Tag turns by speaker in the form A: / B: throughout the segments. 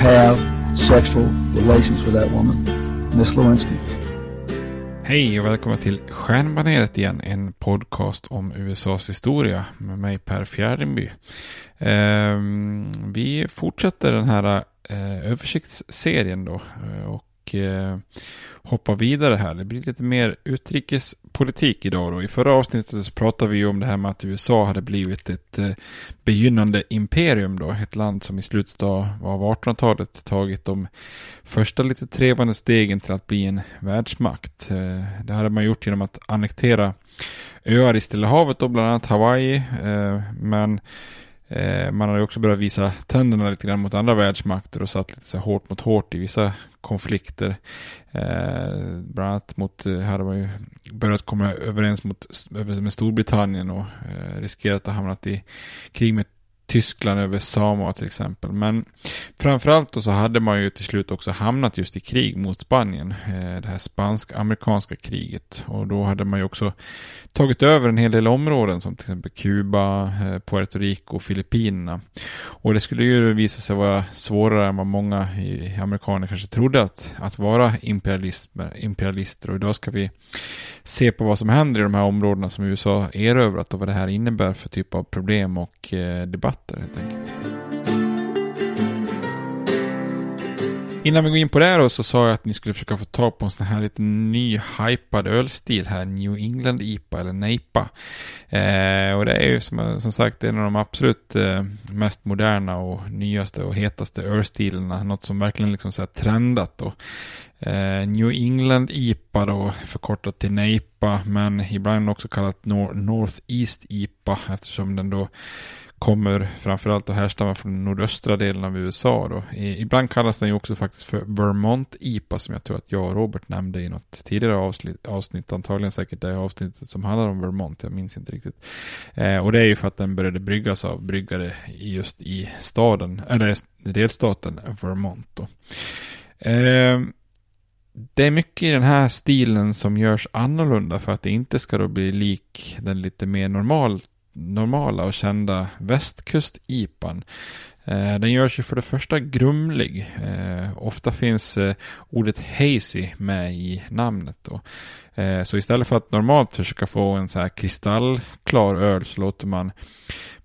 A: have sexual relations with that woman, Miss Lewinsky.
B: Hej och välkomna till Stjärnbaneret igen, en podcast om USAs historia med mig Per Fjärdingby. Ehm, vi fortsätter den här eh, översiktsserien då eh, och eh, hoppa vidare här. Det blir lite mer utrikespolitik idag då. I förra avsnittet så pratade vi ju om det här med att USA hade blivit ett eh, begynnande imperium då. Ett land som i slutet av, 1800-talet tagit de första lite trevande stegen till att bli en världsmakt. Eh, det hade man gjort genom att annektera öar i Stilla havet då, bland annat Hawaii. Eh, men man hade också börjat visa tänderna lite grann mot andra världsmakter och satt lite så hårt mot hårt i vissa konflikter. Eh, bland annat mot, eh, här hade man ju börjat komma överens mot, med Storbritannien och eh, riskerat att hamna i krig med Tyskland över Samoa till exempel. Men framförallt då så hade man ju till slut också hamnat just i krig mot Spanien. Eh, det här spansk-amerikanska kriget. Och då hade man ju också tagit över en hel del områden som till exempel Kuba, eh, Puerto Rico och Filippinerna. Och det skulle ju visa sig vara svårare än vad många amerikaner kanske trodde att, att vara imperialister. Och idag ska vi se på vad som händer i de här områdena som USA erövrat och vad det här innebär för typ av problem och eh, debatter helt enkelt. Innan vi går in på det här så sa jag att ni skulle försöka få tag på en sån här lite ny hypad ölstil här, New England IPA eller NEIPA. Eh, och det är ju som, eh, som sagt en av de absolut eh, mest moderna och nyaste och hetaste ölstilarna, något som verkligen liksom så här trendat och Eh, New England IPA då förkortat till NEIPA men ibland också kallat Nor North East IPA eftersom den då kommer framförallt att härstammar från nordöstra delen av USA. Då. Ibland kallas den ju också faktiskt för Vermont IPA som jag tror att jag och Robert nämnde i något tidigare avsnitt, avsnitt antagligen säkert det avsnittet som handlar om Vermont, jag minns inte riktigt. Eh, och det är ju för att den började bryggas av bryggare just i staden, eller delstaten Vermont. Då. Eh, det är mycket i den här stilen som görs annorlunda för att det inte ska då bli lik den lite mer normal, normala och kända västkust-IPan. Eh, den görs ju för det första grumlig. Eh, ofta finns eh, ordet hazy med i namnet. Då. Eh, så istället för att normalt försöka få en så här kristallklar öl så låter man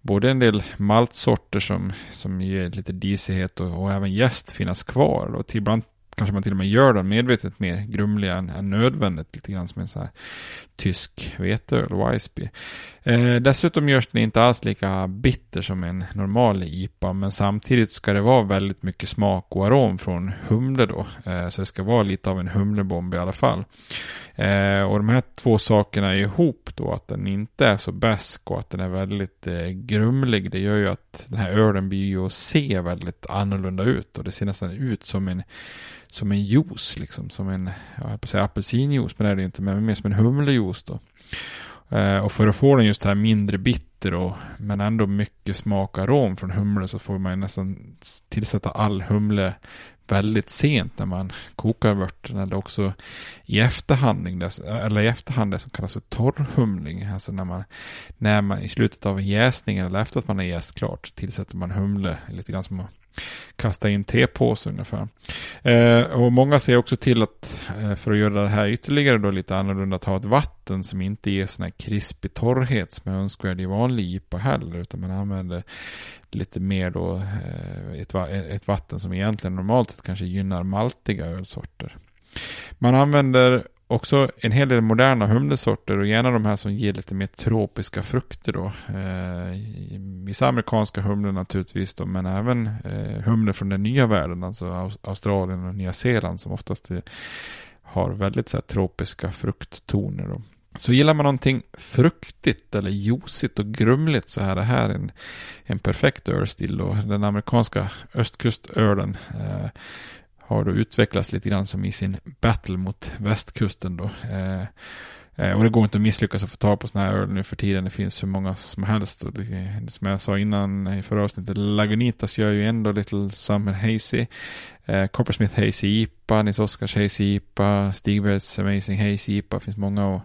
B: både en del maltsorter som, som ger lite disighet och, och även gäst finnas kvar. Och till ibland kanske man till och med gör den medvetet mer grumliga än, än nödvändigt. Lite grann som en sån här tysk veteöl, Weissby. Eh, dessutom görs den inte alls lika bitter som en normal IPA, men samtidigt ska det vara väldigt mycket smak och arom från humle då. Eh, så det ska vara lite av en humlebomb i alla fall. Eh, och de här två sakerna ihop då, att den inte är så bäsk och att den är väldigt eh, grumlig, det gör ju att den här ölen blir ju att se väldigt annorlunda ut och det ser nästan ut som en som en juice, liksom, som en, jag höll på att säga apelsinjuice, men det är det inte, men mer som en humlejuice då. Eh, och för att få den just här mindre bitter och, men ändå mycket smak och arom från humle så får man nästan tillsätta all humle väldigt sent när man kokar vörten eller också i efterhand, eller i efterhand det som kallas för torrhumling. Alltså när man, när man i slutet av jäsningen eller efter att man har jäst klart tillsätter man humle lite grann som att kasta in tepåse ungefär. Eh, och många ser också till att eh, för att göra det här ytterligare då lite annorlunda ta ett vatten som inte ger sån här krispig torrhet som är önskvärd i vanlig IPA heller utan man använder lite mer då eh, ett, ett vatten som egentligen normalt sett kanske gynnar maltiga ölsorter. Man använder också en hel del moderna humlesorter och gärna de här som ger lite mer tropiska frukter då. Eh, vissa amerikanska humlor naturligtvis då, men även eh, humlor från den nya världen, alltså Australien och Nya Zeeland som oftast är, har väldigt så här, tropiska frukttoner då. Så gillar man någonting fruktigt eller juicigt och grumligt så är det här en, en perfekt ölstil. Och den amerikanska östkustölen eh, har då utvecklats lite grann som i sin battle mot västkusten då. Eh, eh och det går inte att misslyckas att få tag på sådana här öl nu för tiden. Det finns hur många som helst. Och det, som jag sa innan i förra avsnittet, Lagunitas gör ju ändå Little Summer Hazy. Eh, Coppersmith Hazy IPA, Nils Oskars Hazy IPA, Stigbergs Amazing Hazy IPA. Det finns många, och,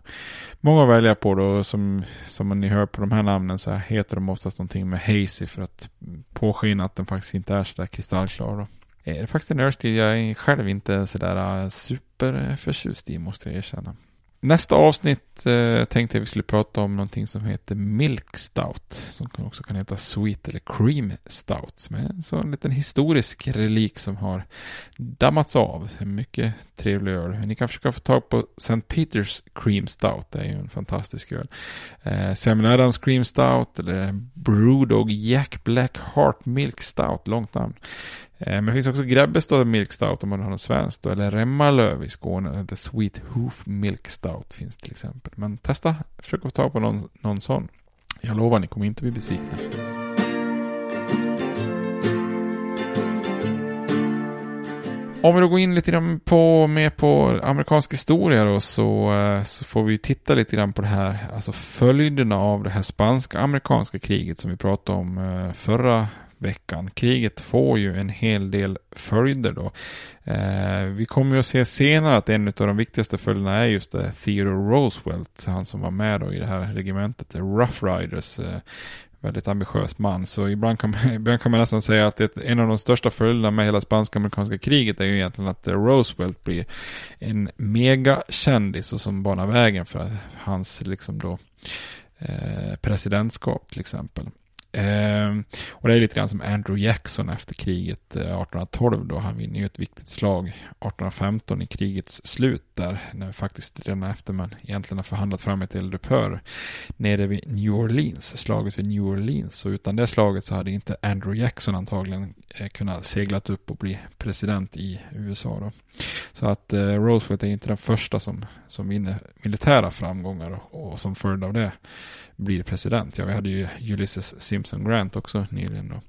B: många att välja på då. Som, som ni hör på de här namnen så heter de oftast någonting med Hazy för att påskina att den faktiskt inte är sådär kristallklar. Då Eh, är det faktiskt en ölstil jag själv inte sådär eh, superförtjust i måste jag erkänna. Nästa avsnitt eh, tänkte jag vi skulle prata om någonting som heter Milk Stout. Som också kan heta Sweet eller Cream Stout. Som är en sån liten historisk relik som har dammats av. Mycket trevlig öl. Ni kan försöka få tag på St. Peters Cream Stout. Det är ju en fantastisk öl. Eh, Samuel Adams Cream Stout eller Brewdog Jack Black Heart Milk Stout. Långt namn. Eh, men det finns också Grebbestad Milk Stout om man har något svenskt. Eller Remmalöv i Skåne. The Sweet Hoof Milk Stout finns till exempel. Men testa, försök få tag på någon, någon sån. Jag lovar, ni kommer inte bli besvikna. Om vi då går in lite grann på, mer på amerikansk historia då, så, eh, så får vi titta lite grann på det här, alltså följderna av det här spanska-amerikanska kriget som vi pratade om eh, förra veckan. Kriget får ju en hel del följder då. Eh, vi kommer ju att se senare att en av de viktigaste följderna är just det Theodore Roosevelt, han som var med då i det här regementet, eh, Rough Riders. Eh, väldigt ambitiös man. Så ibland kan, man, ibland kan man nästan säga att det, en av de största följderna med hela spanska-amerikanska kriget är ju egentligen att eh, Roosevelt blir en megakändis och som banar vägen för hans liksom då eh, presidentskap till exempel. Eh, och det är lite grann som Andrew Jackson efter kriget eh, 1812 då. Han vinner ju ett viktigt slag 1815 i krigets slut där. När faktiskt redan efter man egentligen har förhandlat fram ett eldupphör nere vid New Orleans. Slaget vid New Orleans. Så utan det slaget så hade inte Andrew Jackson antagligen eh, kunnat seglat upp och bli president i USA då. Så att eh, Roosevelt är inte den första som, som vinner militära framgångar och, och som följd av det blir president. Ja, vi hade ju Ulysses James Grant också nyligen då.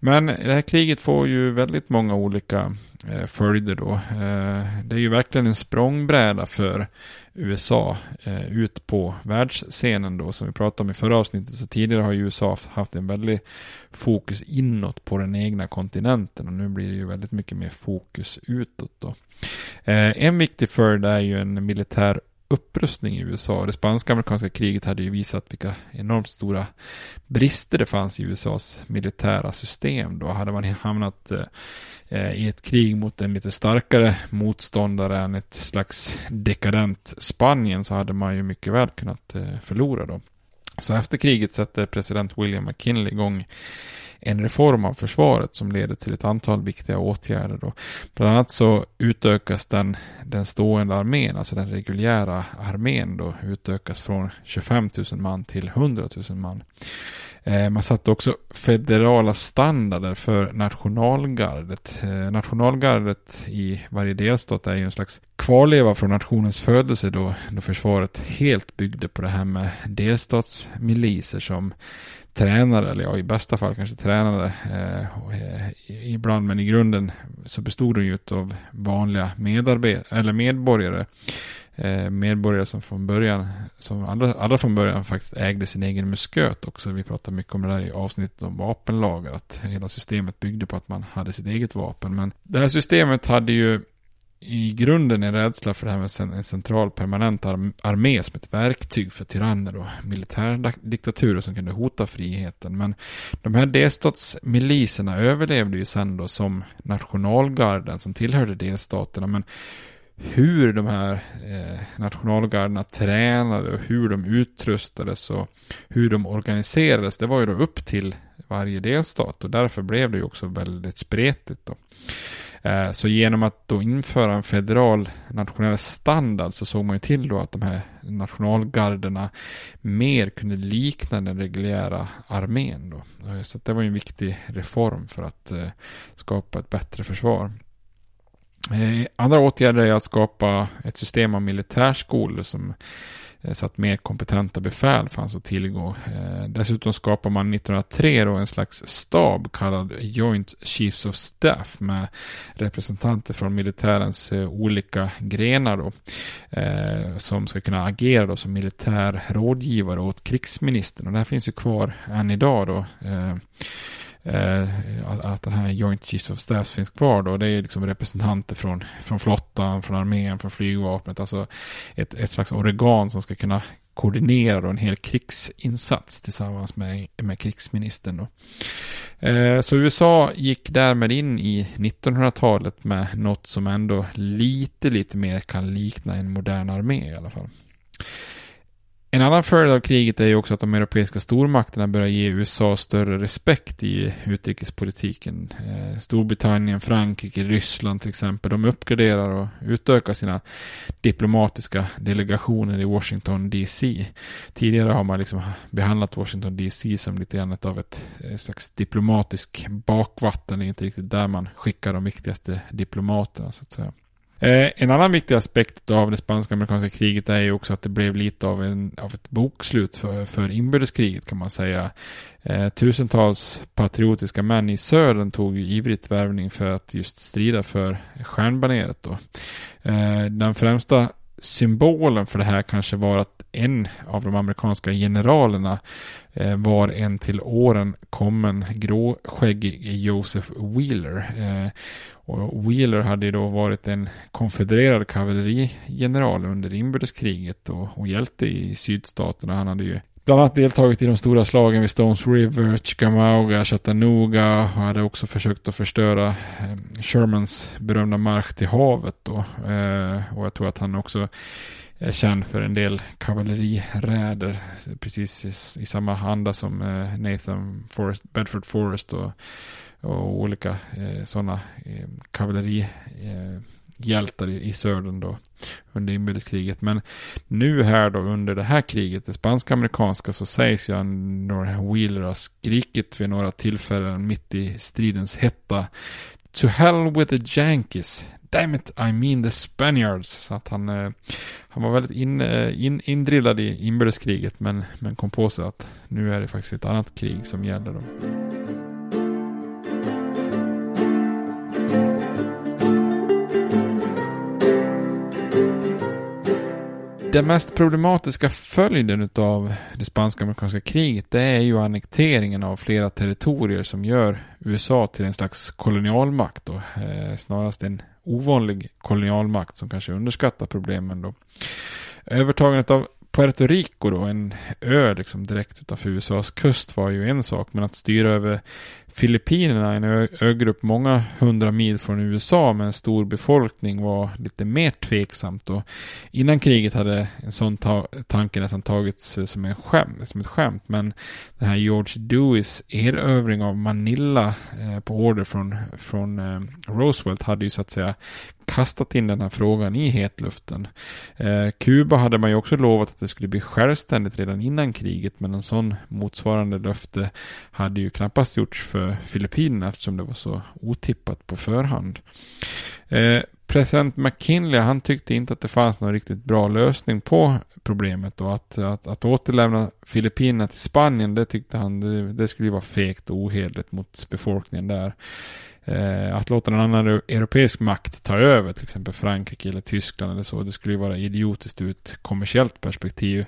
B: Men det här kriget får ju väldigt många olika eh, följder då. Eh, det är ju verkligen en språngbräda för USA eh, ut på världsscenen då. Som vi pratade om i förra avsnittet så tidigare har ju USA haft en väldig fokus inåt på den egna kontinenten och nu blir det ju väldigt mycket mer fokus utåt då. Eh, en viktig följd är ju en militär upprustning i USA. Det spanska-amerikanska kriget hade ju visat vilka enormt stora brister det fanns i USAs militära system. Då hade man hamnat eh, eh, i ett krig mot en lite starkare motståndare än ett slags dekadent Spanien så hade man ju mycket väl kunnat eh, förlora då. Så efter kriget sätter president William McKinley igång en reform av försvaret som leder till ett antal viktiga åtgärder. Då. Bland annat så utökas den, den stående armén, alltså den reguljära armén då, utökas från 25 000 man till 100 000 man. Eh, man satte också federala standarder för nationalgardet. Eh, nationalgardet i varje delstat är ju en slags kvarleva från nationens födelse då, då försvaret helt byggde på det här med delstatsmiliser som tränare, eller ja, i bästa fall kanske tränare. Eh, ibland, men i grunden så bestod de ju av vanliga medarbetare, eller medborgare. Eh, medborgare som från början, som alla, alla från början faktiskt ägde sin egen musköt också. Vi pratade mycket om det där i avsnittet om vapenlagar, att hela systemet byggde på att man hade sitt eget vapen. Men det här systemet hade ju i grunden en rädsla för det här med en central permanent armé som ett verktyg för tyranner och militärdiktaturer som kunde hota friheten. Men de här delstatsmiliserna överlevde ju sen då som nationalgarden som tillhörde delstaterna. Men hur de här eh, nationalgarderna tränade och hur de utrustades och hur de organiserades, det var ju då upp till varje delstat och därför blev det ju också väldigt spretigt då. Eh, så genom att då införa en federal nationell standard så såg man ju till då att de här nationalgarderna mer kunde likna den reguljära armén då. Eh, så det var ju en viktig reform för att eh, skapa ett bättre försvar. Andra åtgärder är att skapa ett system av militärskolor som Eh, så att mer kompetenta befäl fanns att tillgå. Eh, dessutom skapar man 1903 då en slags stab kallad Joint Chiefs of Staff med representanter från militärens eh, olika grenar då, som ska kunna agera då som militär rådgivare åt krigsministern. Och det här finns ju kvar än idag då eh, att den här Joint Chiefs of Staff finns kvar då. Det är liksom representanter från, från flottan, från armén, från flygvapnet. Alltså ett, ett slags organ som ska kunna koordinera då en hel krigsinsats tillsammans med, med krigsministern. Då. Eh, så USA gick därmed in i 1900-talet med något som ändå lite, lite mer kan likna en modern armé i alla fall. En annan följd av kriget är ju också att de europeiska stormakterna börjar ge USA större respekt i utrikespolitiken. Eh, Storbritannien, Frankrike, Ryssland till exempel, de uppgraderar och utökar sina diplomatiska delegationer i Washington DC. Tidigare har man liksom behandlat Washington DC som lite grann av ett, ett slags diplomatisk bakvatten. Det är inte riktigt där man skickar de viktigaste diplomaterna så att säga. Eh, en annan viktig aspekt av det spanska-amerikanska kriget är ju också att det blev lite av, en, av ett bokslut för, för inbördeskriget kan man säga. Eh, tusentals patriotiska män i södern tog ju ivrigt värvning för att just strida för stjärnbaneret då. Eh, den främsta symbolen för det här kanske var att en av de amerikanska generalerna eh, var en till åren kommen gråskäggig Joseph Wheeler. Eh, och Wheeler hade ju då varit en konfedererad kavallerigeneral under inbördeskriget och, och hjälte i sydstaterna. Han hade ju bland annat deltagit i de stora slagen vid Stones River, Chickamauga, Chattanooga och hade också försökt att förstöra eh, Shermans berömda marsch till havet då. Eh, och jag tror att han också är känd för en del kavalleriräder precis i, i samma anda som eh, Nathan Forrest, Bedford Forrest och och olika sådana eh, hjältar i, i södern då under inbördeskriget. Men nu här då under det här kriget, det spanska-amerikanska, så sägs ju att North Wheeler har skrikit vid några tillfällen mitt i stridens hetta To hell with the Yankees. Damn it, I mean the Spaniards. Så att han, eh, han var väldigt in, eh, in, indrillad i inbördeskriget men, men kom på sig att nu är det faktiskt ett annat krig som gäller. Då. Den mest problematiska följden av det spanska-amerikanska kriget det är ju annekteringen av flera territorier som gör USA till en slags kolonialmakt och eh, snarast en ovanlig kolonialmakt som kanske underskattar problemen då. Övertagandet av Puerto Rico då, en ö liksom direkt utanför USAs kust var ju en sak, men att styra över Filippinerna, en ö ögrupp många hundra mil från USA med en stor befolkning var lite mer tveksamt. Och innan kriget hade en sån ta tanke nästan tagits eh, som, en skämt, som ett skämt. Men den här George Deweys erövring av Manila eh, på order från, från eh, Roosevelt hade ju så att säga kastat in den här frågan i hetluften. Eh, Kuba hade man ju också lovat att det skulle bli självständigt redan innan kriget men en sån motsvarande löfte hade ju knappast gjorts för Filippinerna eftersom det var så otippat på förhand. Eh, president McKinley han tyckte inte att det fanns någon riktigt bra lösning på problemet och att, att, att återlämna Filippinerna till Spanien det tyckte han det, det skulle vara fegt och ohederligt mot befolkningen där. Eh, att låta en annan europeisk makt ta över, till exempel Frankrike eller Tyskland eller så, det skulle ju vara idiotiskt ur ett kommersiellt perspektiv.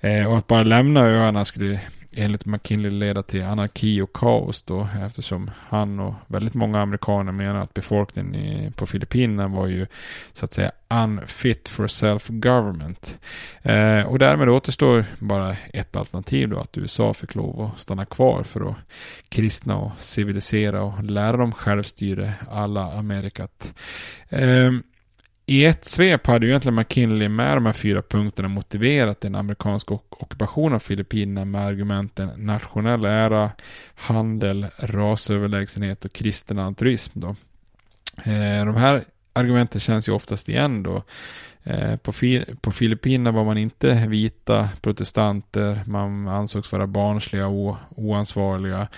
B: Eh, och att bara lämna öarna skulle enligt McKinley leda till anarki och kaos då eftersom han och väldigt många amerikaner menar att befolkningen på Filippinerna var ju så att säga unfit for self-government. Eh, och därmed återstår bara ett alternativ då att USA fick lov att stanna kvar för att kristna och civilisera och lära dem självstyre alla Amerikat. Eh, i ett svep hade ju egentligen McKinley med de här fyra punkterna motiverat en amerikansk ockupation av Filippinerna med argumenten nationell ära, handel, rasöverlägsenhet och kristen altruism. Då. Eh, de här argumenten känns ju oftast igen då. Eh, på, på Filippinerna var man inte vita protestanter, man ansågs vara barnsliga och oansvariga,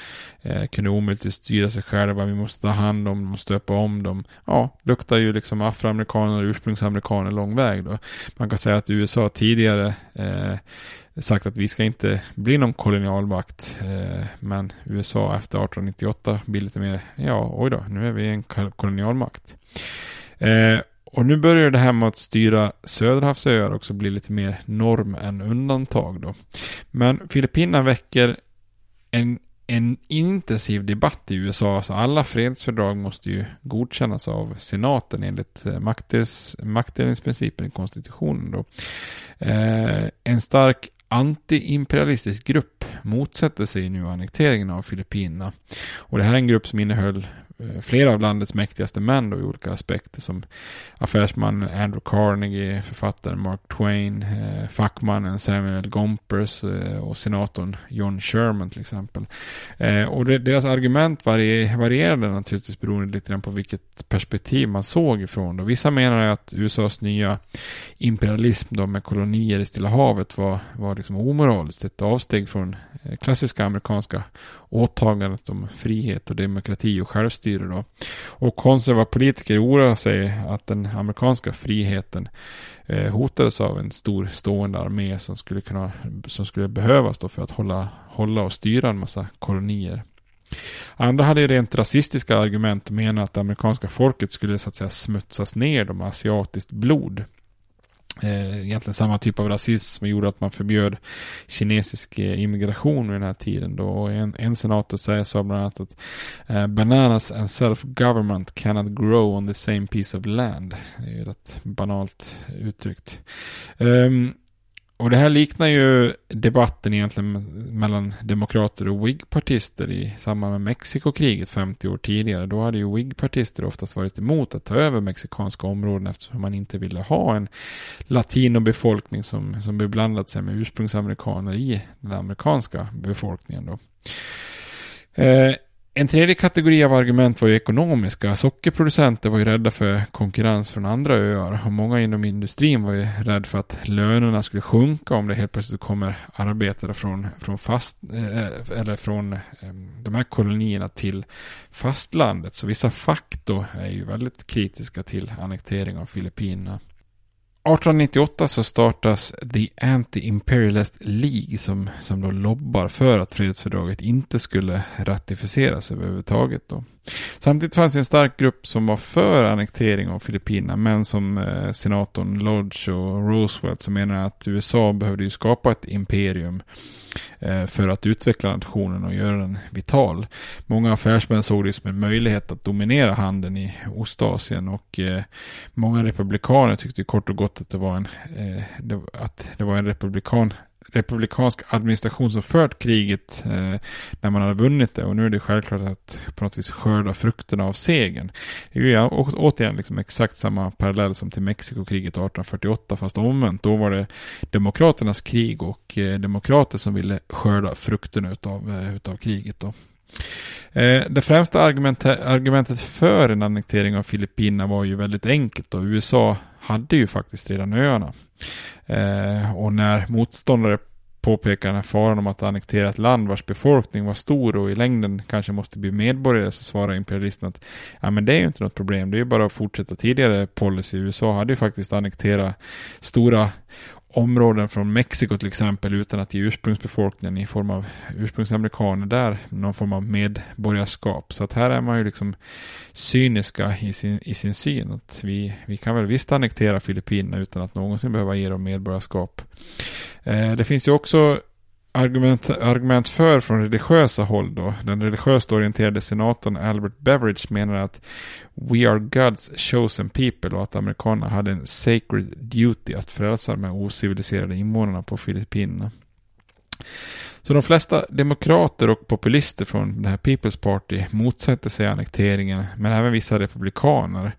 B: eh, kunde omöjligt styra sig själva, vi måste ta hand om dem och stöpa om dem. Ja, luktar ju liksom afroamerikaner och ursprungsamerikaner lång väg då. Man kan säga att USA tidigare eh, sagt att vi ska inte bli någon kolonialmakt. Eh, men USA efter 1898 blir lite mer, ja oj då, nu är vi en kolonialmakt. Eh, och nu börjar det här med att styra Söderhavsöar också bli lite mer norm än undantag då. Men Filippinerna väcker en, en intensiv debatt i USA. Alltså alla fredsfördrag måste ju godkännas av senaten enligt eh, maktdels, maktdelningsprincipen i konstitutionen. Då. Eh, en stark antiimperialistisk grupp motsätter sig nu annekteringen av Filippinerna. Och det här är en grupp som innehöll Eh, flera av landets mäktigaste män då i olika aspekter som affärsmannen Andrew Carnegie, författaren Mark Twain, eh, fackmannen Samuel Gompers eh, och senatorn John Sherman till exempel. Eh, och det, deras argument varier, varierade naturligtvis beroende lite grann på vilket perspektiv man såg ifrån. Då. Vissa menar att USAs nya imperialism då med kolonier i Stilla havet var, var liksom omoraliskt, ett avsteg från eh, klassiska amerikanska åtagandet om frihet och demokrati och självstyre. Då. Och konservativa politiker oroar sig att den amerikanska friheten eh, hotades av en stor stående armé som skulle, kunna, som skulle behövas då för att hålla, hålla och styra en massa kolonier. Andra hade rent rasistiska argument och menade att det amerikanska folket skulle så att säga smutsas ner med asiatiskt blod eh, egentligen samma typ av rasism som gjorde att man förbjöd kinesisk eh, immigration vid den här tiden. Då. Och en, en senator säger så bland annat att eh, bananas and self-government cannot grow on the same piece of land. Det är ju rätt banalt uttryckt. Um, och det här liknar ju debatten egentligen mellan demokrater och Whig-partister i samband med Mexikokriget 50 år tidigare. Då hade ju Whig-partister oftast varit emot att ta över mexikanska områden eftersom man inte ville ha en latinobefolkning som, som beblandat sig med ursprungsamerikaner i den amerikanska befolkningen. Då. Eh, en tredje kategori av argument var ju ekonomiska. Sockerproducenter var ju rädda för konkurrens från andra öar och många inom industrin var ju rädda för att lönerna skulle sjunka om det helt plötsligt kommer arbetare från, från fast, eh, eller från eh, de här kolonierna till fastlandet. Så vissa fack då är ju väldigt kritiska till annektering av Filippinerna. 1898 så startas The Anti-Imperialist League som, som då lobbar för att fredsfördraget inte skulle ratificeras överhuvudtaget. Då. Samtidigt fanns det en stark grupp som var för annektering av Filippinerna men som eh, senatorn Lodge och Roosevelt som menar att USA behövde ju skapa ett imperium eh, för att utveckla nationen och göra den vital. Många affärsmän såg det som en möjlighet att dominera handeln i Ostasien och eh, många republikaner tyckte kort och gott att det var en, eh, det, att det var en republikan republikansk administration som fört kriget eh, när man hade vunnit det och nu är det självklart att på något vis skörda frukterna av segern. Det är ju återigen liksom exakt samma parallell som till Mexikokriget 1848 fast omvänt. Då var det demokraternas krig och eh, demokrater som ville skörda frukterna utav, eh, utav kriget då. Eh, det främsta argumentet för en annektering av Filippinerna var ju väldigt enkelt och USA hade ju faktiskt redan öarna. Eh, och när motståndare påpekar den här faran om att annektera ett land vars befolkning var stor och i längden kanske måste bli medborgare så svarar imperialisten att ja men det är ju inte något problem, det är ju bara att fortsätta tidigare policy. USA hade ju faktiskt annekterat stora områden från Mexiko till exempel utan att ge ursprungsbefolkningen i form av ursprungsamerikaner där någon form av medborgarskap. Så att här är man ju liksom cyniska i sin, i sin syn. Att vi, vi kan väl visst annektera Filippinerna utan att någonsin behöva ge dem medborgarskap. Eh, det finns ju också argument, argument för från religiösa håll då. Den religiöst orienterade senatorn Albert Beveridge menar att We are God's chosen people och att amerikanerna hade en sacred duty att frälsa de här ociviliserade invånarna på Filippinerna. Så de flesta demokrater och populister från det här People's Party motsätter sig annekteringen, men även vissa republikaner.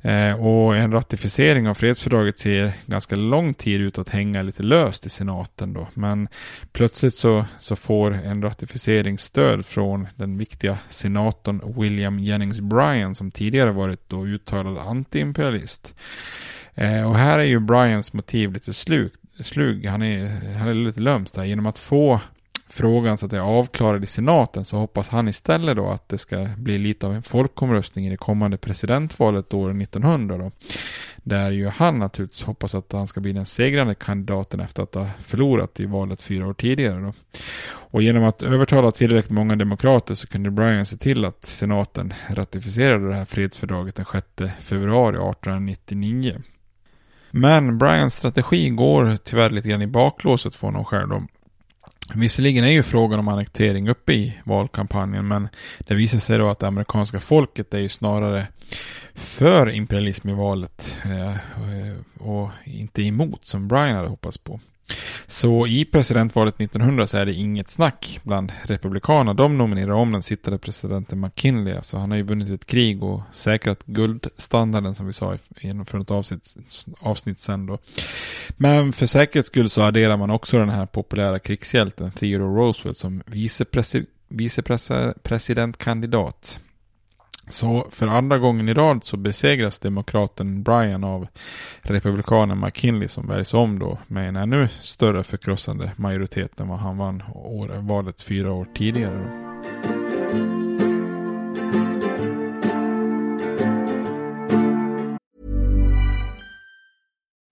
B: Eh, och en ratificering av fredsfördraget ser ganska lång tid ut att hänga lite löst i senaten då. Men plötsligt så, så får en ratificering stöd från den viktiga senatorn William Jennings Bryan som tidigare varit då uttalad antiimperialist. Eh, och här är ju Bryans motiv lite slug. slug. Han, är, han är lite lömsk där. Genom att få frågan så att det är avklarad i senaten så hoppas han istället då att det ska bli lite av en folkomröstning i det kommande presidentvalet år 1900 då. Där ju han naturligtvis hoppas att han ska bli den segrande kandidaten efter att ha förlorat i valet fyra år tidigare då. Och genom att övertala tillräckligt många demokrater så kunde Brian se till att senaten ratificerade det här fredsfördraget den 6 februari 1899. Men Brians strategi går tyvärr lite grann i baklåset för honom själv då. Visserligen är ju frågan om annektering uppe i valkampanjen men det visar sig då att det amerikanska folket är ju snarare för imperialism i valet eh, och inte emot som Brian hade hoppats på. Så i presidentvalet 1900 så är det inget snack bland republikanerna. De nominerar om den sittande presidenten McKinley. Så han har ju vunnit ett krig och säkrat guldstandarden som vi sa för något avsnitt, avsnitt sen då. Men för säkerhets skull så adderar man också den här populära krigshjälten Theodore Roosevelt som vicepresidentkandidat. Så för andra gången i rad så besegras demokraten Bryan av republikanen McKinley som väljs om då med en ännu större förkrossande majoritet än vad han vann år, valet fyra år tidigare. Då.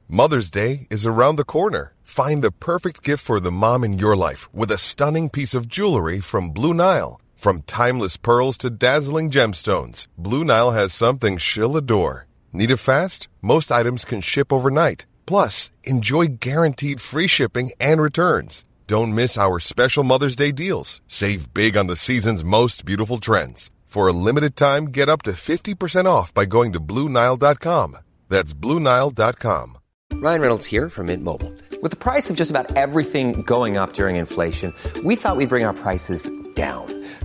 C: Mother's Day is around the corner. Find the perfect gift for the mom in your life with a stunning piece of jewelry from Blue Nile. From timeless pearls to dazzling gemstones, Blue Nile has something she'll adore. Need it fast? Most items can ship overnight. Plus, enjoy guaranteed free shipping and returns. Don't miss our special Mother's Day deals. Save big on the season's most beautiful trends. For a limited time, get up to 50% off by going to BlueNile.com. That's BlueNile.com.
D: Ryan Reynolds here from Mint Mobile. With the price of just about everything going up during inflation, we thought we'd bring our prices down.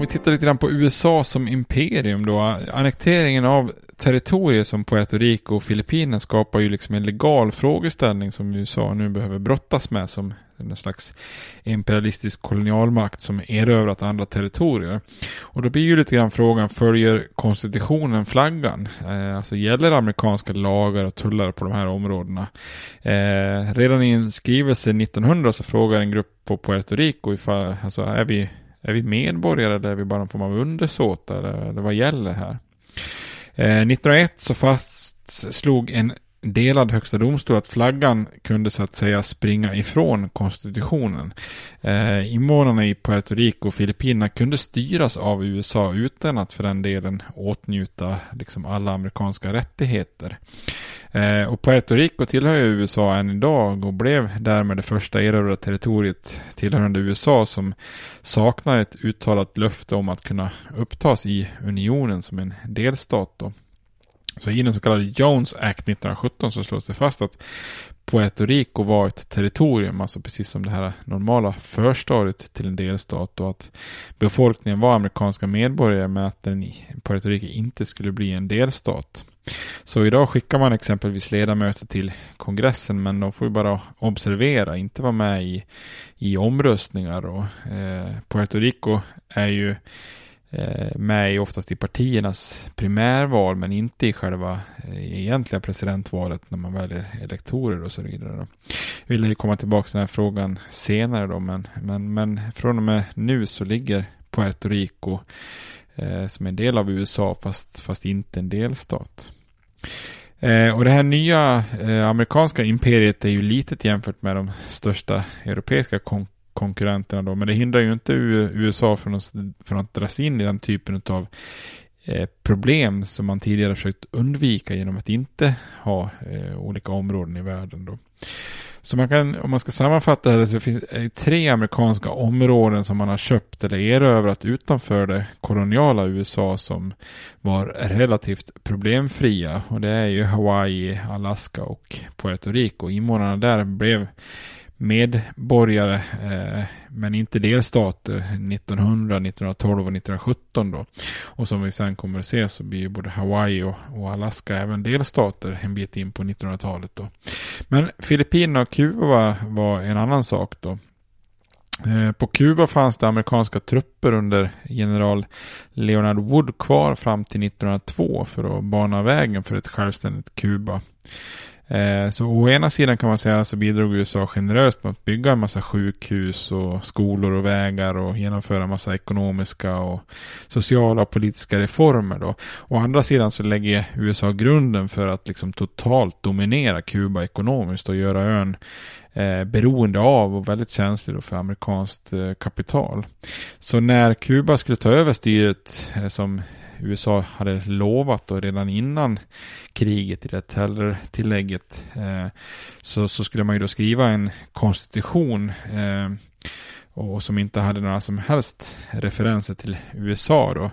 B: Om vi tittar lite grann på USA som imperium då. Annekteringen av territorier som Puerto Rico och Filippinerna skapar ju liksom en legal frågeställning som USA nu behöver brottas med som en slags imperialistisk kolonialmakt som erövrat andra territorier. Och då blir ju lite grann frågan, följer konstitutionen flaggan? Eh, alltså gäller amerikanska lagar och tullar på de här områdena? Eh, redan i en skrivelse 1900 så frågar en grupp på Puerto Rico ifall, alltså är vi är vi medborgare eller är vi bara en form av undersåtar? Eller, vad gäller här? Eh, 1901 så fastslog en delad högsta domstol att flaggan kunde så att säga springa ifrån konstitutionen. Eh, invånarna i Puerto Rico och Filippinerna kunde styras av USA utan att för den delen åtnjuta liksom alla amerikanska rättigheter. Eh, och Puerto Rico tillhör ju USA än idag och blev därmed det första erövrade territoriet tillhörande USA som saknar ett uttalat löfte om att kunna upptas i unionen som en delstat. Då. Så i den så kallade Jones Act 1917 så slås det fast att Puerto Rico var ett territorium, alltså precis som det här normala förstadiet till en delstat och att befolkningen var amerikanska medborgare men att den i Puerto Rico inte skulle bli en delstat. Så idag skickar man exempelvis ledamöter till kongressen men de får ju bara observera, inte vara med i, i omröstningar. Och, eh, Puerto Rico är ju Eh, med i oftast i partiernas primärval men inte i själva eh, egentliga presidentvalet när man väljer elektorer och så vidare. Då. Jag vill komma tillbaka till den här frågan senare då men, men, men från och med nu så ligger Puerto Rico eh, som en del av USA fast, fast inte en delstat. Eh, och det här nya eh, amerikanska imperiet är ju litet jämfört med de största europeiska konkurrenterna konkurrenterna då. Men det hindrar ju inte USA från att, från att dras in i den typen av eh, problem som man tidigare försökt undvika genom att inte ha eh, olika områden i världen då. Så man kan, om man ska sammanfatta det så finns det tre amerikanska områden som man har köpt eller erövrat utanför det koloniala USA som var relativt problemfria. Och det är ju Hawaii, Alaska och Puerto Rico. Invånarna där blev medborgare eh, men inte delstater 1900, 1912 och 1917 då. Och som vi sen kommer att se så blir ju både Hawaii och, och Alaska även delstater en bit in på 1900-talet då. Men Filippinerna och Kuba var en annan sak då. Eh, på Kuba fanns det amerikanska trupper under general Leonard Wood kvar fram till 1902 för att bana vägen för ett självständigt Kuba. Eh, så å ena sidan kan man säga så bidrog USA generöst med att bygga en massa sjukhus och skolor och vägar och genomföra en massa ekonomiska och sociala och politiska reformer då. Å andra sidan så lägger USA grunden för att liksom totalt dominera Kuba ekonomiskt och göra ön eh, beroende av och väldigt känslig för amerikanskt eh, kapital. Så när Kuba skulle ta över styret eh, som USA hade lovat då redan innan kriget i det Teller-tillägget eh, så, så skulle man ju då skriva en konstitution eh, och som inte hade några som helst referenser till USA då.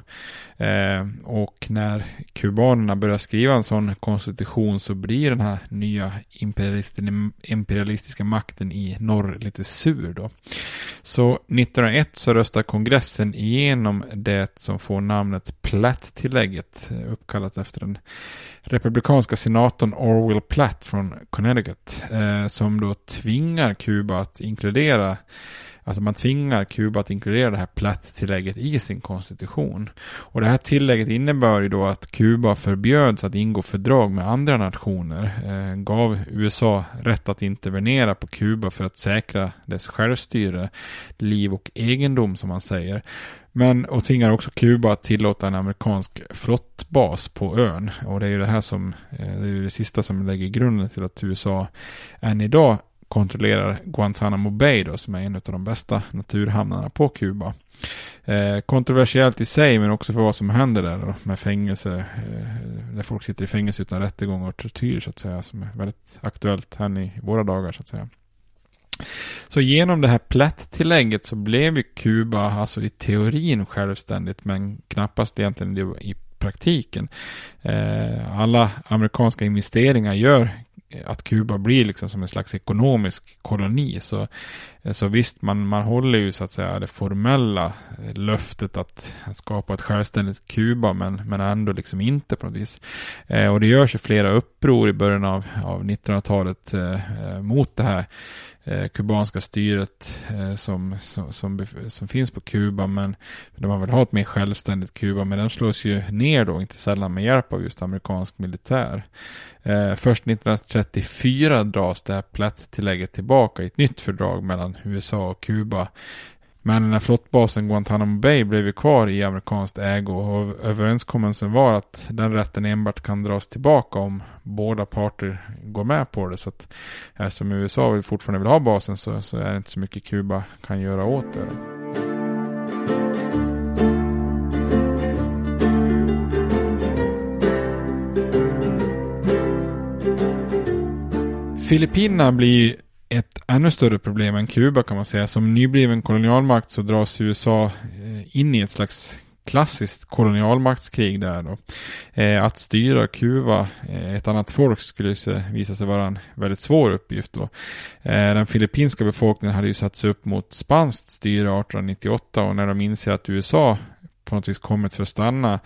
B: Eh, och när kubanerna börjar skriva en sån konstitution så blir den här nya imperialistiska makten i norr lite sur då. Så 1901 så röstar kongressen igenom det som får namnet Platt-tillägget eh, uppkallat efter den republikanska senatorn Orwell Platt från Connecticut eh, som då tvingar Kuba att inkludera Alltså man tvingar Kuba att inkludera det här platt-tillägget i sin konstitution. Och det här tillägget innebär ju då att Kuba förbjöds att ingå fördrag med andra nationer. Eh, gav USA rätt att intervenera på Kuba för att säkra dess självstyre, liv och egendom som man säger. Men och tvingar också Kuba att tillåta en amerikansk flottbas på ön. Och det är ju det här som, eh, det är det sista som lägger grunden till att USA än idag kontrollerar Guantanamo Bay då, som är en av de bästa naturhamnarna på Kuba. Eh, kontroversiellt i sig, men också för vad som händer där då, med fängelse, eh, där folk sitter i fängelse utan rättegång och tortyr så att säga, som är väldigt aktuellt här i våra dagar så att säga. Så genom det här plätt-tillägget så blev ju Kuba alltså i teorin självständigt men knappast egentligen i praktiken. Eh, alla amerikanska investeringar gör Eh, att Kuba blir liksom som en slags ekonomisk koloni. Så, eh, så visst, man, man håller ju så att säga det formella eh, löftet att, skapa ett självständigt Kuba, men, men ändå liksom inte på något vis. Eh, och det görs ju flera uppror i början av, av 1900-talet eh, mot det här eh, kubanska styret eh, som, som, som, som, finns på Kuba. Men de man vill ha ett mer självständigt Kuba. Men den slås ju ner då, inte sällan med hjälp av just amerikansk militär. Eh, först 1934 dras det här plätttillägget tillbaka i ett nytt fördrag mellan USA och Kuba. Men den här flottbasen Guantanamo Bay blev ju kvar i amerikanskt ägo och överenskommelsen var att den rätten enbart kan dras tillbaka om båda parter går med på det. Så att eftersom USA vill fortfarande vill ha basen så, så är det inte så mycket Kuba kan göra åt det. Filippinerna blir ett ännu större problem än Kuba kan man säga. Som nybliven kolonialmakt så dras USA eh, in i ett slags klassiskt kolonialmaktskrig där då. Eh, att styra Kuba, eh, ett annat folk, skulle visa sig vara en väldigt svår uppgift då. Eh, den filippinska befolkningen hade ju satt sig upp mot spanskt styre 1898 och när de inser att USA på något vis kommit för att stanna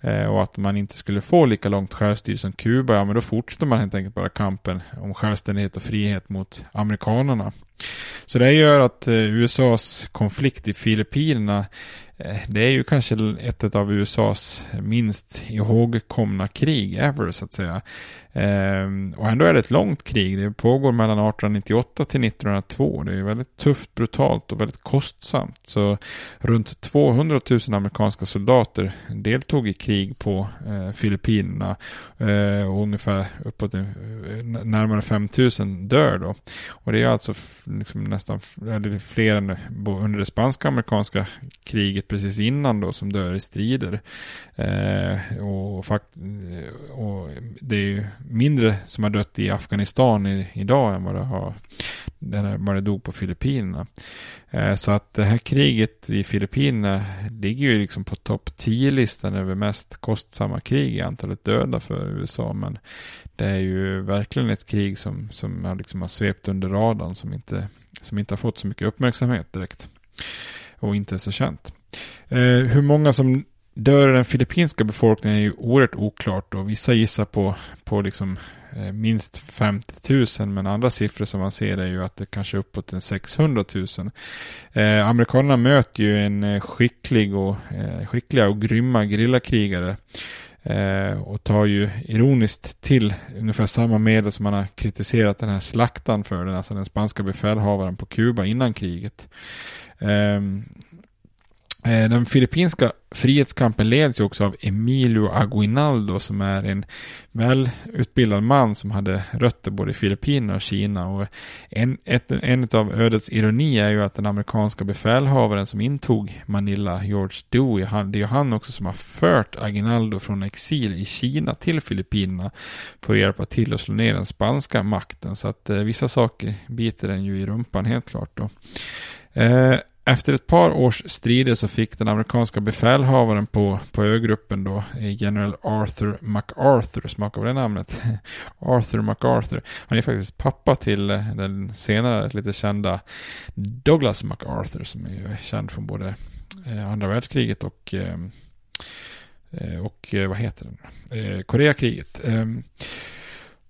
B: eh, och att man inte skulle få lika långt självstyre som Kuba, ja men då fortsätter man helt enkelt bara kampen om självständighet och frihet mot amerikanerna. Så det gör att eh, USAs konflikt i Filippinerna Eh, det är ju kanske ett av USAs minst ihågkomna krig ever så att säga. Ehm, och ändå är det ett långt krig. Det pågår mellan 1898 till 1902. Det är väldigt tufft, brutalt och väldigt kostsamt. Så runt 200 000 amerikanska soldater deltog i krig på eh, Filippinerna. Eh, och ungefär uppåt eh, närmare 5 000 dör då. Och det är alltså liksom nästan eller fler än under det spanska amerikanska kriget precis innan då som dör i strider. Eh, och, fakt och det är ju mindre som har dött i Afghanistan i, idag än vad det har vad det dog på Filippinerna. Eh, så att det här kriget i Filippinerna ligger ju liksom på topp 10-listan över mest kostsamma krig i antalet döda för USA. Men det är ju verkligen ett krig som, som liksom har svept under radarn som inte, som inte har fått så mycket uppmärksamhet direkt. Och inte är så känt. Eh, hur många som dör den filippinska befolkningen är ju oerhört oklart och vissa gissar på, på liksom, eh, minst 50 000 men andra siffror som man ser är ju att det kanske är uppåt en 600 000. Eh, amerikanerna möter ju en eh, skicklig och, eh, skickliga och grymma grillakrigare eh, och tar ju ironiskt till ungefär samma medel som man har kritiserat den här slaktan för, den, alltså den spanska befälhavaren på Kuba innan kriget. Ehm, Eh, den filippinska frihetskampen leds ju också av Emilio Aguinaldo som är en välutbildad man som hade rötter både i Filippinerna och Kina. Och en, ett, en av ödets ironi är ju att den amerikanska befälhavaren som intog Manila, George Dewey, han, det är ju han också som har fört Aguinaldo från exil i Kina till Filippinerna för att hjälpa till att slå ner den spanska makten. Så att eh, vissa saker biter den ju i rumpan helt klart då. Eh, efter ett par års strider så fick den amerikanska befälhavaren på, på ögruppen då, eh, general Arthur MacArthur, smaka på det namnet, Arthur MacArthur. Han är faktiskt pappa till eh, den senare lite kända Douglas MacArthur som är känd från både eh, andra världskriget och och vad heter den? Koreakriget. Ehm,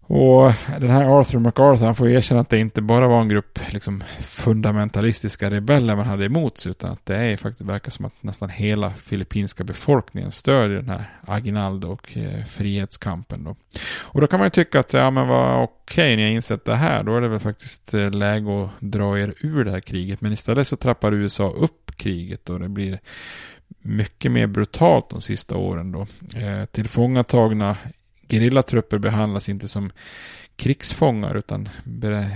B: och den här Arthur MacArthur, han får erkänna att det inte bara var en grupp liksom, fundamentalistiska rebeller man hade emot sig, utan att det är faktiskt verkar som att nästan hela filippinska befolkningen stödjer den här Aguinaldo och eh, frihetskampen. Då. Och då kan man ju tycka att, ja men vad okej, okay, ni har insett det här, då är det väl faktiskt eh, läge att dra er ur det här kriget. Men istället så trappar USA upp kriget och det blir mycket mer brutalt de sista åren då. Eh, tillfångatagna gerillatrupper behandlas inte som krigsfångar utan,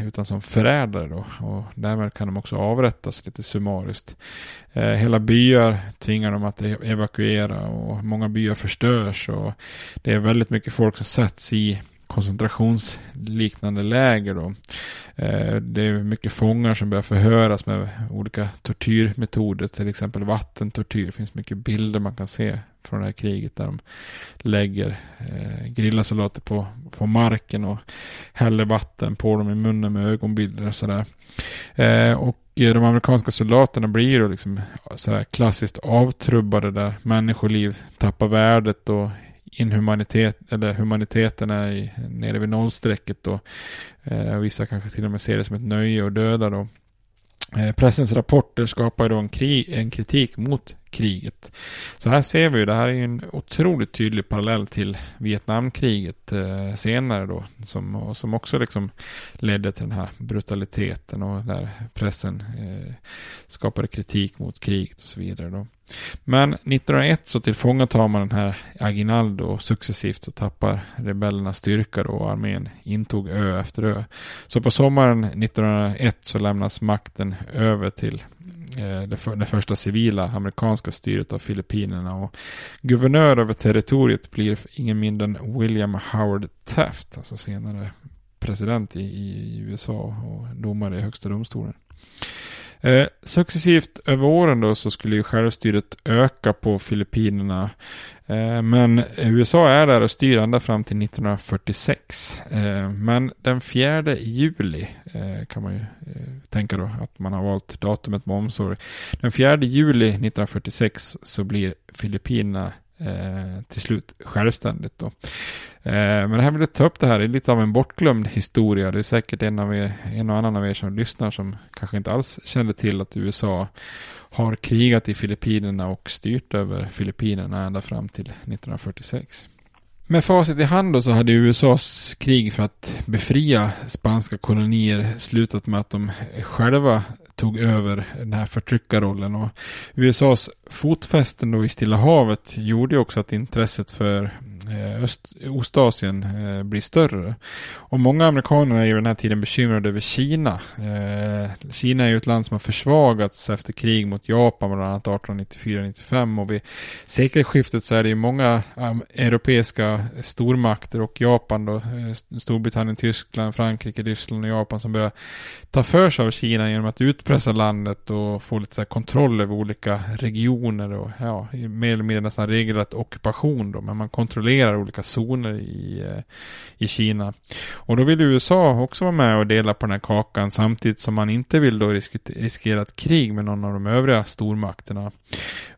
B: utan som förrädare då. Och därmed kan de också avrättas lite summariskt. Eh, hela byar tvingar de att e-, evakuera och många byar förstörs och det är väldigt mycket folk som sätts i koncentrationsliknande läger då. Eh, det är mycket fångar som börjar förhöras med olika tortyrmetoder, till exempel vattentortyr. Det finns mycket bilder man kan se från det här kriget där de lägger eh, grillasoldater på, på marken och häller vatten på dem i munnen med ögonbilder och sådär. Eh, och de amerikanska soldaterna blir då liksom sådär klassiskt avtrubbade där människoliv tappar värdet och inhumanitet, eller humaniteten är i, nere vid nollstrecket då. Eh, vissa kanske till och med ser det som ett nöje att döda då. Eh, pressens rapporter skapar då en, kri, en kritik mot kriget. Så här ser vi ju, det här är ju en otroligt tydlig parallell till Vietnamkriget eh, senare då, som, som också liksom ledde till den här brutaliteten och där pressen eh, skapade kritik mot kriget och så vidare då. Men 1901 så tillfångatar man den här Aguinaldo och successivt så tappar rebellerna styrka då och armén intog ö efter ö. Så på sommaren 1901 så lämnas makten över till Eh, det, för, det första civila amerikanska styret av Filippinerna. Och guvernör över territoriet blir ingen mindre än William Howard Taft, alltså senare president i, i USA och domare i högsta domstolen. Eh, successivt över åren då så skulle ju självstyret öka på Filippinerna. Eh, men USA är där och styr ända fram till 1946. Eh, men den 4 juli eh, kan man ju eh, tänka då att man har valt datumet med omsorg. Den 4 juli 1946 så blir Filippinerna eh, till slut självständigt då. Eh, men det här vill jag ta upp det här, det är lite av en bortglömd historia. Det är säkert en, av er, en och annan av er som lyssnar som kanske inte alls kände till att USA har krigat i Filippinerna och styrt över Filippinerna ända fram till 1946. Med facit i hand då så hade USAs krig för att befria spanska kolonier slutat med att de själva tog över den här förtryckarrollen. Och USAs fotfästen då i Stilla havet gjorde också att intresset för Eh, Öst, Ostasien eh, blir större. Och många amerikaner är ju den här tiden bekymrade över Kina. Eh, Kina är ju ett land som har försvagats efter krig mot Japan bland annat 1894-95 och vid sekelskiftet så är det ju många europeiska stormakter och Japan då, Storbritannien, Tyskland, Frankrike, Ryssland och Japan som börjar ta för sig av Kina genom att utpressa landet och få lite så kontroll över olika regioner och ja, mer eller mindre nästan regelrätt ockupation då, men man kontrollerar kontrollerar olika zoner i, eh, i Kina. Och då vill USA också vara med och dela på den här kakan samtidigt som man inte vill då riskera ett krig med någon av de övriga stormakterna.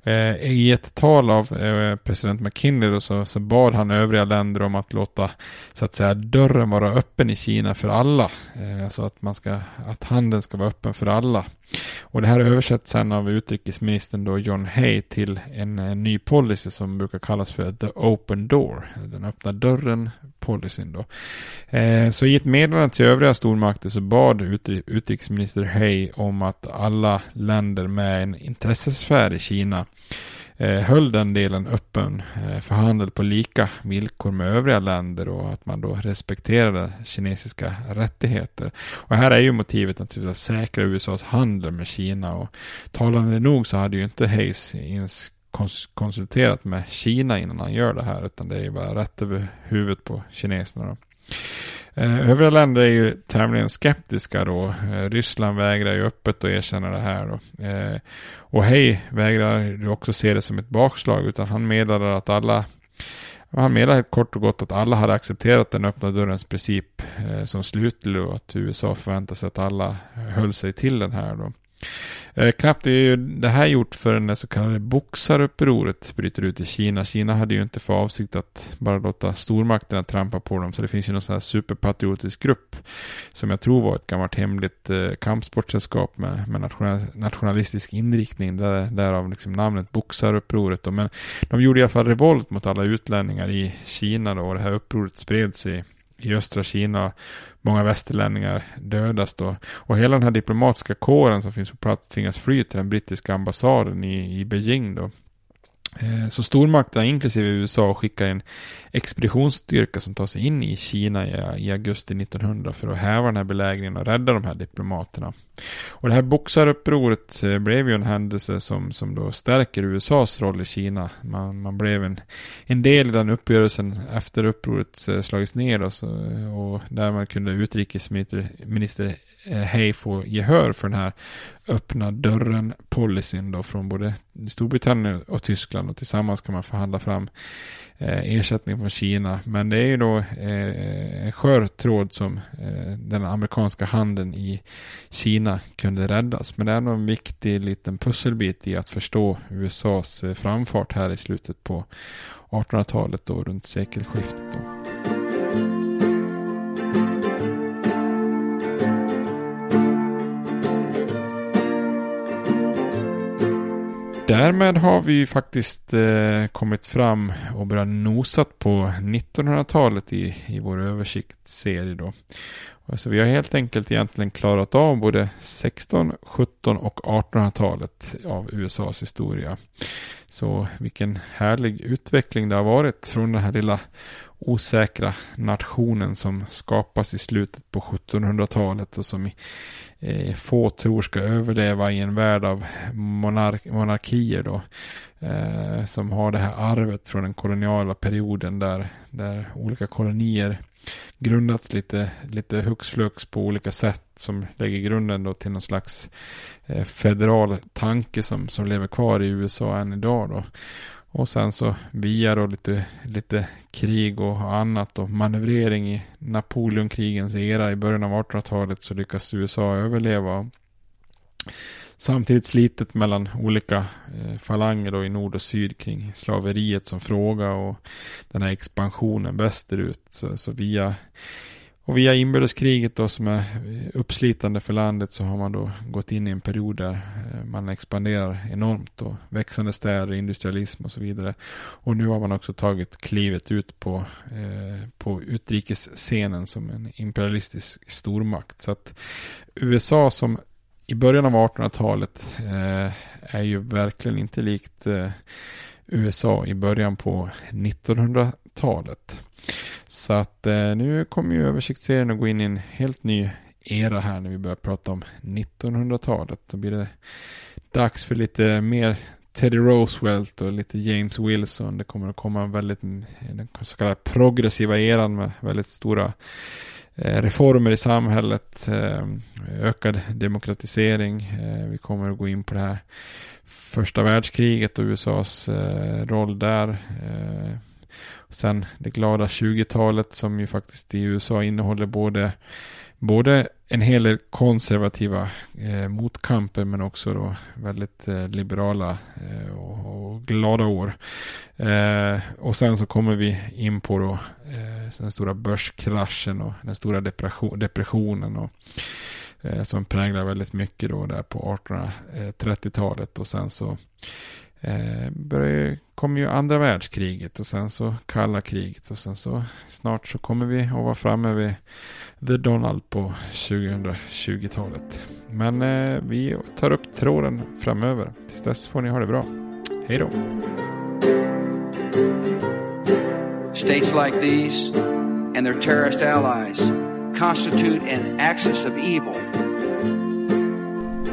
B: Eh, I ett tal av eh, president McKinley då, så, så bad han övriga länder om att låta så att säga dörren vara öppen i Kina för alla. Eh, så att, man ska, att handeln ska vara öppen för alla. Och det här översätts sen av utrikesministern då John Hay till en, en, ny policy som brukar kallas för the open door. Den öppna dörren policyn då. Eh, så i ett meddelande till övriga stormakter så bad utrikesminister Hay om att alla länder med en intressesfär i Kina Eh, höll den delen öppen eh, för handel på lika villkor med övriga länder och att man då respekterade kinesiska rättigheter. Och här är ju motivet naturligtvis att säkra USAs handel med Kina och talande nog så hade ju inte Hayes ens konsulterat med Kina innan han gör det här utan det är ju bara rätt över huvudet på kineserna. Då. Eh, övriga länder är ju tämligen skeptiska då. Eh, Ryssland vägrar ju öppet att erkänna det här då. Eh, och Hej vägrar ju också se det som ett bakslag utan han meddelar att alla han meddelade kort och gott att alla hade accepterat den öppna dörrens princip som slutlig och att USA förväntar sig att alla höll sig till den här då. Eh, knappt är ju det här gjort förrän det så kallade boxarupproret bryter ut i Kina. Kina hade ju inte för avsikt att bara låta stormakterna trampa på dem. Så det finns ju någon sån här superpatriotisk grupp som jag tror var ett gammalt hemligt eh, kampsportsällskap med, med national, nationalistisk inriktning. Där, därav liksom namnet boxarupproret. Då. Men de gjorde i alla fall revolt mot alla utlänningar i Kina då, och det här upproret spred sig i östra Kina. Många västerlänningar dödas då. Och hela den här diplomatiska kåren som finns på plats tvingas fly till den brittiska ambassaden i, i Beijing då. Eh, så stormakterna, inklusive USA, skickar en expeditionsstyrka som tar sig in i Kina i, augusti 1900 för att häva den här belägringen och rädda de här diplomaterna. Och det här boxarupproret eh, blev ju en händelse som, som då stärker USAs roll i Kina. Man, man blev en, en del i den uppgörelsen efter upproret eh, slagits ner då, så, och därmed kunde utrikesminister Hay få gehör för den här öppna dörren-policyn då från både Storbritannien och Tyskland och tillsammans kan man förhandla fram eh, ersättning från Kina. Men det är ju då eh, en skör tråd som eh, den amerikanska handeln i Kina kunde räddas. Men det är nog en viktig liten pusselbit i att förstå USAs eh, framfart här i slutet på 1800-talet och runt sekelskiftet. Då. Därmed har vi ju faktiskt eh, kommit fram och börjat nosat på 1900-talet i, i vår översiktsserie då. Alltså vi har helt enkelt egentligen klarat av både 16, 17 och 1800-talet av USAs historia. Så vilken härlig utveckling det har varit från den här lilla osäkra nationen som skapas i slutet på 1700-talet och som eh, få tror ska överleva i en värld av monark monarkier då. Eh, som har det här arvet från den koloniala perioden där, där olika kolonier grundats lite, lite hux flux på olika sätt som lägger grunden då till någon slags eh, federal tanke som, som lever kvar i USA än idag då. Och sen så via då lite, lite krig och annat och manövrering i Napoleonkrigens era i början av 1800-talet så lyckas USA överleva. Samtidigt slitet mellan olika eh, falanger då i nord och syd kring slaveriet som fråga och den här expansionen västerut. Så, så via och via inbördeskriget då som är uppslitande för landet så har man då gått in i en period där eh, man expanderar enormt och växande städer, industrialism och så vidare. Och nu har man också tagit klivet ut på, eh, på utrikesscenen som en imperialistisk stormakt. Så att USA som i början av 1800-talet eh, är ju verkligen inte likt eh, USA i början på 1900-talet. Så att eh, nu kommer ju översiktsserien att gå in i en helt ny era här när vi börjar prata om 1900-talet. Då blir det dags för lite mer Teddy Roosevelt och lite James Wilson. Det kommer att komma väldigt, den så kallade progressiva eran med väldigt stora eh, reformer i samhället, eh, ökad demokratisering. Eh, vi kommer att gå in på det här första världskriget och USAs roll där Sen det glada 20-talet som ju faktiskt i USA innehåller både, både en hel del konservativa eh, motkamper men också då väldigt eh, liberala eh, och, och, glada år. Eh, och sen så kommer vi in på då eh, den stora börskraschen och den stora depression, depressionen och eh, som präglar väldigt mycket då där på 1830-talet och sen så eh, kom ju andra världskriget och sen så kalla kriget och sen så snart så kommer vi att vara framme vid The Donald på 2020-talet. Men eh, vi tar upp tråden framöver. Tills dess får ni ha det bra. Hej då!
E: States like these and their terrorist allies constitute an axis of evil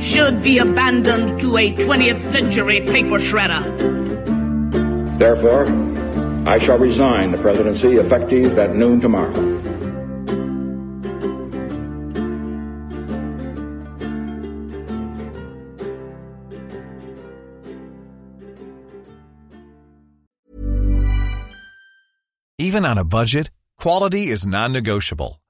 F: should be abandoned to a 20th century paper shredder.
G: Therefore, I shall resign the presidency effective at noon tomorrow.
H: Even on a budget, quality is non-negotiable.